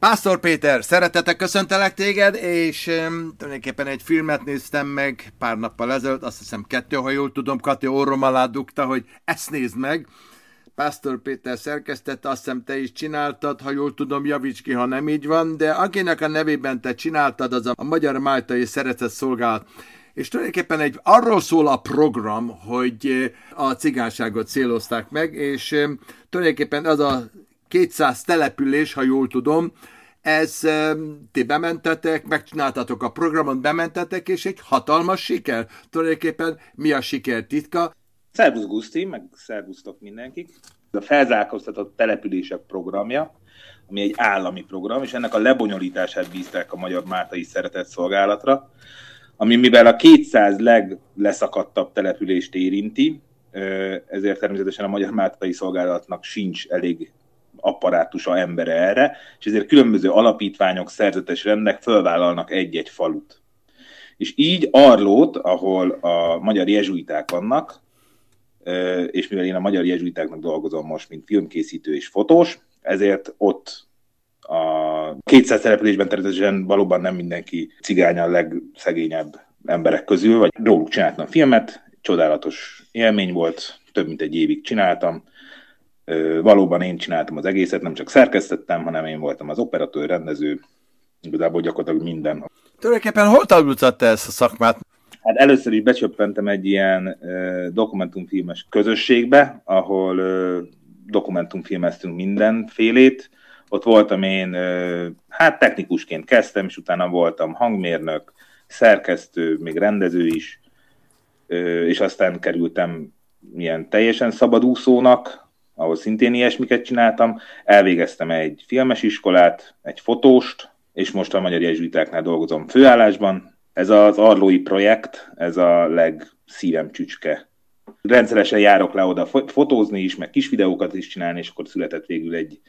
Pásztor Péter, szeretetek köszöntelek téged, és um, tulajdonképpen egy filmet néztem meg pár nappal ezelőtt, azt hiszem kettő, ha jól tudom, Kati orrom alá dugta, hogy ezt nézd meg. Pásztor Péter szerkesztette, azt hiszem te is csináltad, ha jól tudom, javíts ki, ha nem így van, de akinek a nevében te csináltad, az a, a Magyar Máltai Szeretett Szolgálat. És tulajdonképpen egy, arról szól a program, hogy a cigányságot célozták meg, és tulajdonképpen az a 200 település, ha jól tudom, ez ti bementetek, megcsináltatok a programot, bementetek, és egy hatalmas siker. Tulajdonképpen mi a siker titka? Szervusz Guszti, meg szervusztok mindenkik. A felzárkóztatott települések programja, ami egy állami program, és ennek a lebonyolítását bízták a Magyar Mártai Szeretett Szolgálatra, ami mivel a 200 legleszakadtabb települést érinti, ezért természetesen a Magyar Mártai Szolgálatnak sincs elég apparátusa embere erre, és ezért különböző alapítványok, szerzetes rendek fölvállalnak egy-egy falut. És így Arlót, ahol a magyar jezsuiták vannak, és mivel én a magyar jezsuitáknak dolgozom most, mint filmkészítő és fotós, ezért ott a 200 településben természetesen valóban nem mindenki cigány a legszegényebb emberek közül, vagy róluk csináltam filmet, csodálatos élmény volt, több mint egy évig csináltam, valóban én csináltam az egészet, nem csak szerkesztettem, hanem én voltam az operatőr, rendező, igazából gyakorlatilag minden. Tulajdonképpen hol tanultad te ezt a szakmát? Hát először is becsöppentem egy ilyen dokumentumfilmes közösségbe, ahol dokumentumfilmeztünk mindenfélét. Ott voltam én, hát technikusként kezdtem, és utána voltam hangmérnök, szerkesztő, még rendező is, és aztán kerültem ilyen teljesen szabadúszónak, ahol szintén ilyesmiket csináltam. Elvégeztem egy filmes iskolát, egy fotóst, és most a Magyar Jezsuitáknál dolgozom főállásban. Ez az Arlói projekt, ez a legszívem csücske. Rendszeresen járok le oda fotózni is, meg kis videókat is csinálni, és akkor született végül egy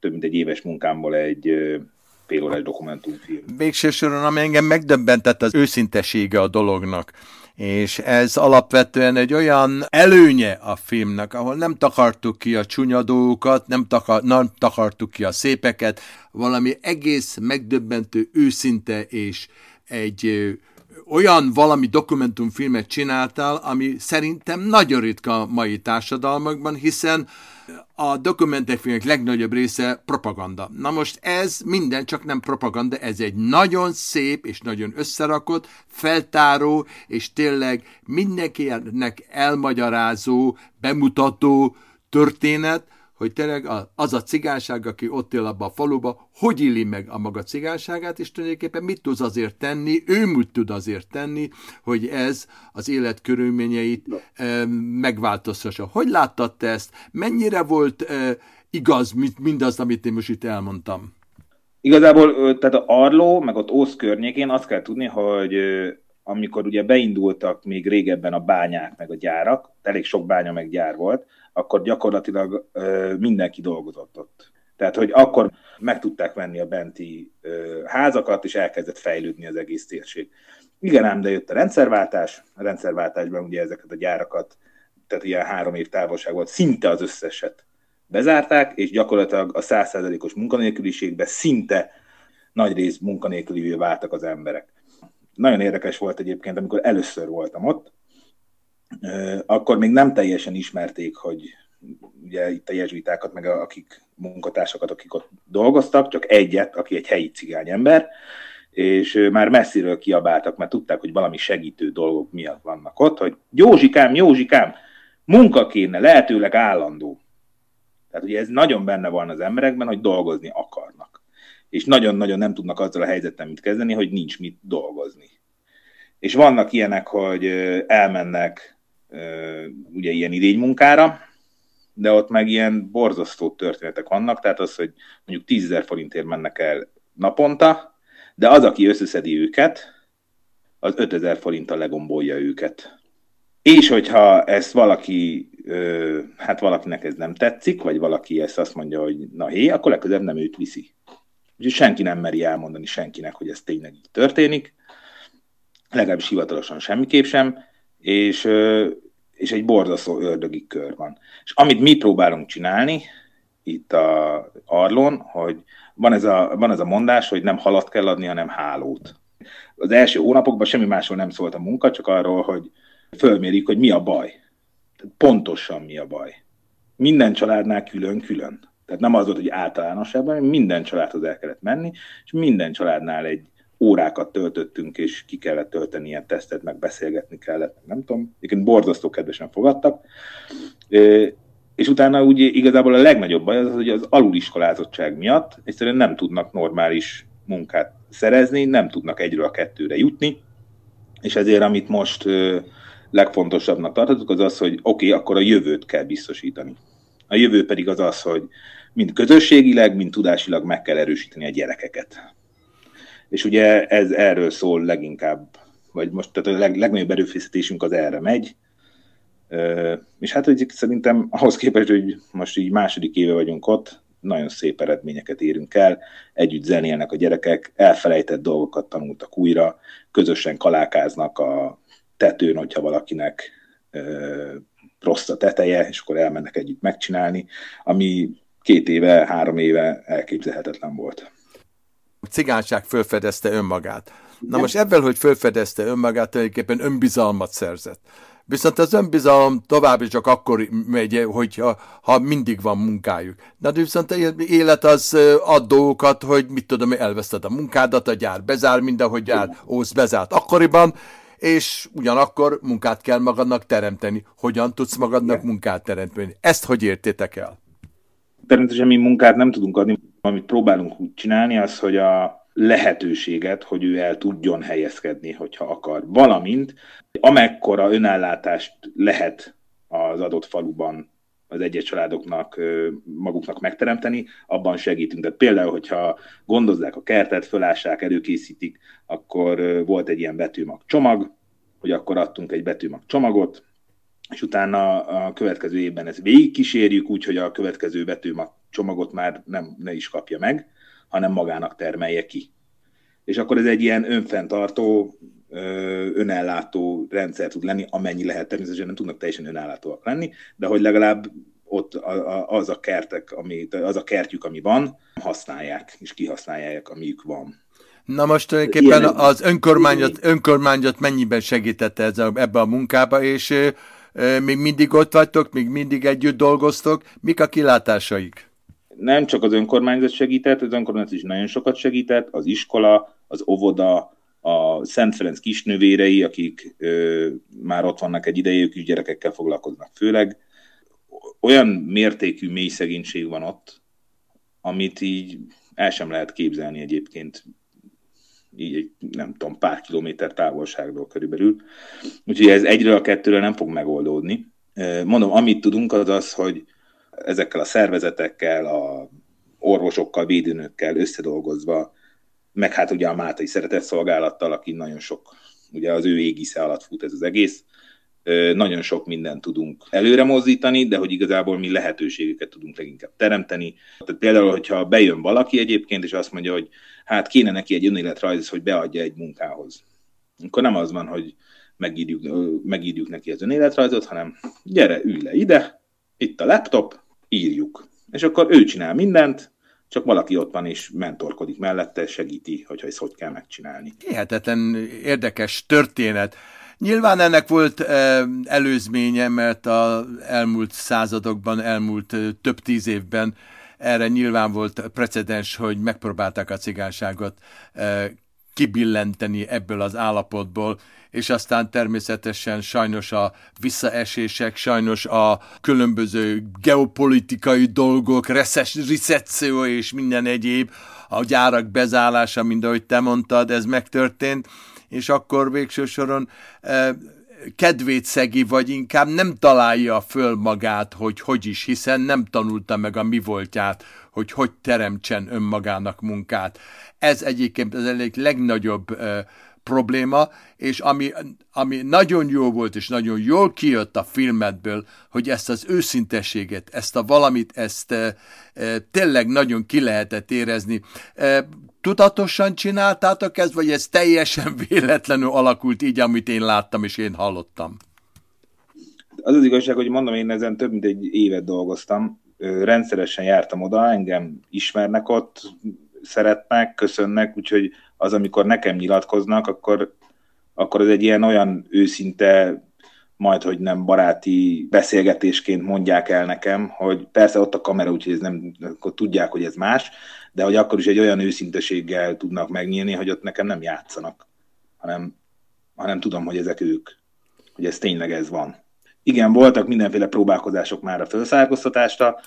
több mint egy éves munkámból egy félórás dokumentumfilm. Végső soron, ami engem megdöbbentett, az őszintesége a dolognak és ez alapvetően egy olyan előnye a filmnek, ahol nem takartuk ki a csúnya dolgokat, nem, takar, nem takartuk ki a szépeket, valami egész megdöbbentő, őszinte és egy olyan valami dokumentumfilmet csináltál, ami szerintem nagyon ritka a mai társadalmakban, hiszen a dokumentumfilmek legnagyobb része propaganda. Na most ez minden csak nem propaganda, ez egy nagyon szép és nagyon összerakott, feltáró és tényleg mindenkinek elmagyarázó, bemutató történet, hogy tényleg az a cigányság, aki ott él abban a faluba, hogy illi meg a maga cigányságát, és tulajdonképpen mit tud azért tenni, ő mit tud azért tenni, hogy ez az élet körülményeit e, megváltoztassa. Hogy láttad te ezt? Mennyire volt igaz mindaz, amit én most itt elmondtam? Igazából, tehát a Arló, meg ott Ósz környékén azt kell tudni, hogy amikor ugye beindultak még régebben a bányák, meg a gyárak, elég sok bánya meg gyár volt, akkor gyakorlatilag mindenki dolgozott ott. Tehát, hogy akkor meg tudták venni a benti házakat, és elkezdett fejlődni az egész térség. Igen, ám, de jött a rendszerváltás, a rendszerváltásban ugye ezeket a gyárakat, tehát ilyen három év távolság volt, szinte az összeset bezárták, és gyakorlatilag a százszerzalékos munkanélküliségbe szinte nagy rész munkanélkülivé váltak az emberek. Nagyon érdekes volt egyébként, amikor először voltam ott, akkor még nem teljesen ismerték, hogy ugye itt a jezsuitákat, meg a, akik munkatársakat, akik ott dolgoztak, csak egyet, aki egy helyi cigány ember, és már messziről kiabáltak, mert tudták, hogy valami segítő dolgok miatt vannak ott, hogy Józsikám, Józsikám, munka kéne, lehetőleg állandó. Tehát ugye ez nagyon benne van az emberekben, hogy dolgozni akarnak. És nagyon-nagyon nem tudnak azzal a helyzettel mit kezdeni, hogy nincs mit dolgozni. És vannak ilyenek, hogy elmennek ugye ilyen idénymunkára, de ott meg ilyen borzasztó történetek vannak, tehát az, hogy mondjuk 10 ezer forintért mennek el naponta, de az, aki összeszedi őket, az 5000 forinttal legombolja őket. És hogyha ezt valaki, hát valakinek ez nem tetszik, vagy valaki ezt azt mondja, hogy na hé, akkor legközelebb nem őt viszi. Úgyhogy senki nem meri elmondani senkinek, hogy ez tényleg így történik, legalábbis hivatalosan semmiképp sem, és, és egy borzasztó ördögi kör van. És amit mi próbálunk csinálni itt a Arlon, hogy van ez, a, van ez a mondás, hogy nem halat kell adni, hanem hálót. Az első hónapokban semmi másról nem szólt a munka, csak arról, hogy fölmérjük, hogy mi a baj. Tehát pontosan mi a baj. Minden családnál külön-külön. Tehát nem az volt, hogy általánosságban, minden családhoz el kellett menni, és minden családnál egy órákat töltöttünk, és ki kellett tölteni ilyen tesztet, meg beszélgetni kellett, nem tudom. Egyébként borzasztó kedvesen fogadtak. És utána úgy igazából a legnagyobb baj az, hogy az aluliskolázottság miatt egyszerűen nem tudnak normális munkát szerezni, nem tudnak egyről a kettőre jutni, és ezért amit most legfontosabbnak tartottuk, az az, hogy oké, okay, akkor a jövőt kell biztosítani. A jövő pedig az az, hogy mind közösségileg, mind tudásilag meg kell erősíteni a gyerekeket. És ugye ez erről szól leginkább, vagy most tehát a leg, legnagyobb erőfeszítésünk az erre megy, és hát hogy szerintem ahhoz képest, hogy most így második éve vagyunk ott, nagyon szép eredményeket érünk el, együtt zenélnek a gyerekek, elfelejtett dolgokat tanultak újra, közösen kalákáznak a tetőn, hogyha valakinek rossz a teteje, és akkor elmennek együtt megcsinálni, ami két éve, három éve elképzelhetetlen volt. A cigányság fölfedezte önmagát. Na most ebből, hogy fölfedezte önmagát, tulajdonképpen önbizalmat szerzett. Viszont az önbizalom tovább csak akkor megy, hogyha ha mindig van munkájuk. Na de viszont élet az ad dolgokat, hogy mit tudom, elveszted a munkádat, a gyár bezár, mindenhogy gyár, ósz bezárt akkoriban, és ugyanakkor munkát kell magadnak teremteni. Hogyan tudsz magadnak munkát teremteni? Ezt hogy értétek el? Természetesen mi munkát nem tudunk adni, amit próbálunk csinálni, az, hogy a lehetőséget, hogy ő el tudjon helyezkedni, hogyha akar. Valamint, amekkora önellátást lehet az adott faluban az egyes családoknak maguknak megteremteni, abban segítünk. Tehát például, hogyha gondozzák a kertet, fölássák, előkészítik, akkor volt egy ilyen betűmag csomag, hogy akkor adtunk egy betűmag csomagot, és utána a következő évben ezt végigkísérjük, úgyhogy a következő betűmag csomagot már nem, ne is kapja meg, hanem magának termelje ki. És akkor ez egy ilyen önfenntartó, önellátó rendszer tud lenni, amennyi lehet. Természetesen nem tudnak teljesen önellátóak lenni, de hogy legalább ott az a kertek, ami, az a kertjük, ami van, használják, és kihasználják, amiük van. Na most tulajdonképpen az önkormányzat, önkormányzat mennyiben segítette ez a, ebbe a munkába, és még mindig ott vagytok, még mindig együtt dolgoztok. Mik a kilátásaik? Nem csak az önkormányzat segített, az önkormányzat is nagyon sokat segített, az iskola, az óvoda, a Szent Ferenc kisnővérei, akik ö, már ott vannak egy ideje, ők is gyerekekkel foglalkoznak főleg. Olyan mértékű mély szegénység van ott, amit így el sem lehet képzelni egyébként így egy, nem tudom, pár kilométer távolságról körülbelül. Úgyhogy ez egyről a kettőről nem fog megoldódni. Mondom, amit tudunk, az az, hogy ezekkel a szervezetekkel, a orvosokkal, védőnökkel összedolgozva meg hát ugye a Mátai Szeretett Szolgálattal, aki nagyon sok, ugye az ő égisze alatt fut ez az egész, nagyon sok mindent tudunk előre mozdítani, de hogy igazából mi lehetőségeket tudunk leginkább teremteni. Tehát például, hogyha bejön valaki egyébként, és azt mondja, hogy hát kéne neki egy önéletrajz, hogy beadja egy munkához. Akkor nem az van, hogy megírjuk, megírjuk neki az önéletrajzot, hanem gyere, ülj le ide, itt a laptop, írjuk. És akkor ő csinál mindent, csak valaki ott van és mentorkodik mellette, segíti, hogyha ezt hogy kell megcsinálni. Hihetetlen érdekes történet. Nyilván ennek volt előzménye, mert az elmúlt századokban, elmúlt több tíz évben erre nyilván volt precedens, hogy megpróbálták a cigányságot kibillenteni ebből az állapotból, és aztán természetesen sajnos a visszaesések, sajnos a különböző geopolitikai dolgok, recesszió és minden egyéb, a gyárak bezárása, mint ahogy te mondtad, ez megtörtént, és akkor végső soron eh, kedvét szegi, vagy inkább nem találja föl magát, hogy hogy is, hiszen nem tanulta meg a mi voltját, hogy hogy teremtsen önmagának munkát. Ez egyébként az egyik legnagyobb uh, probléma, és ami, ami nagyon jó volt, és nagyon jól kijött a filmedből, hogy ezt az őszintességet, ezt a valamit, ezt e, e, tényleg nagyon ki lehetett érezni. E, tudatosan csináltátok ezt, vagy ez teljesen véletlenül alakult így, amit én láttam és én hallottam? Az az igazság, hogy mondom, én ezen több mint egy évet dolgoztam, rendszeresen jártam oda, engem ismernek ott, szeretnek, köszönnek, úgyhogy az, amikor nekem nyilatkoznak, akkor, akkor ez egy ilyen olyan őszinte, majd, hogy nem baráti beszélgetésként mondják el nekem, hogy persze ott a kamera, úgyhogy ez nem, akkor tudják, hogy ez más, de hogy akkor is egy olyan őszinteséggel tudnak megnyílni, hogy ott nekem nem játszanak, hanem, hanem tudom, hogy ezek ők, hogy ez tényleg ez van. Igen, voltak mindenféle próbálkozások már a felszálkoztatásra,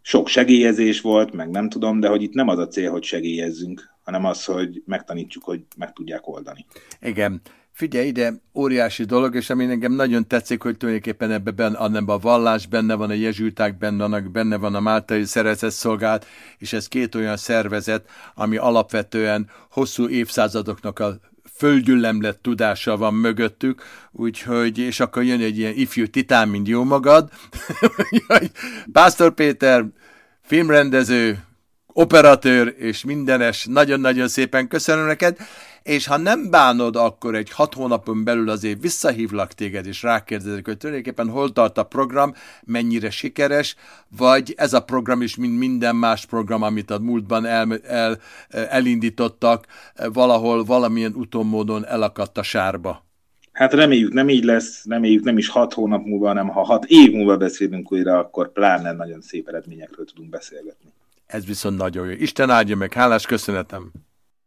sok segélyezés volt, meg nem tudom, de hogy itt nem az a cél, hogy segélyezzünk, hanem az, hogy megtanítsuk, hogy meg tudják oldani. Igen. Figyelj ide, óriási dolog, és ami engem nagyon tetszik, hogy tulajdonképpen ebben benne, a vallás, benne van a jezsülták, benne, vannak, benne van a Máltai Szolgált, és ez két olyan szervezet, ami alapvetően hosszú évszázadoknak a földgyüllemlett tudása van mögöttük, úgyhogy, és akkor jön egy ilyen ifjú titán, mint jó magad. Pásztor Péter, filmrendező, operatőr és mindenes, nagyon-nagyon szépen köszönöm neked, és ha nem bánod, akkor egy hat hónapon belül azért visszahívlak téged, és rákérdezek, hogy tulajdonképpen hol tart a program, mennyire sikeres, vagy ez a program is, mint minden más program, amit a múltban el, el, elindítottak, valahol valamilyen utómódon elakadt a sárba. Hát reméljük nem így lesz, reméljük nem is hat hónap múlva, hanem ha hat év múlva beszélünk újra, akkor pláne nagyon szép eredményekről tudunk beszélgetni. Ez viszont nagyon jó. Isten áldja meg, hálás köszönetem!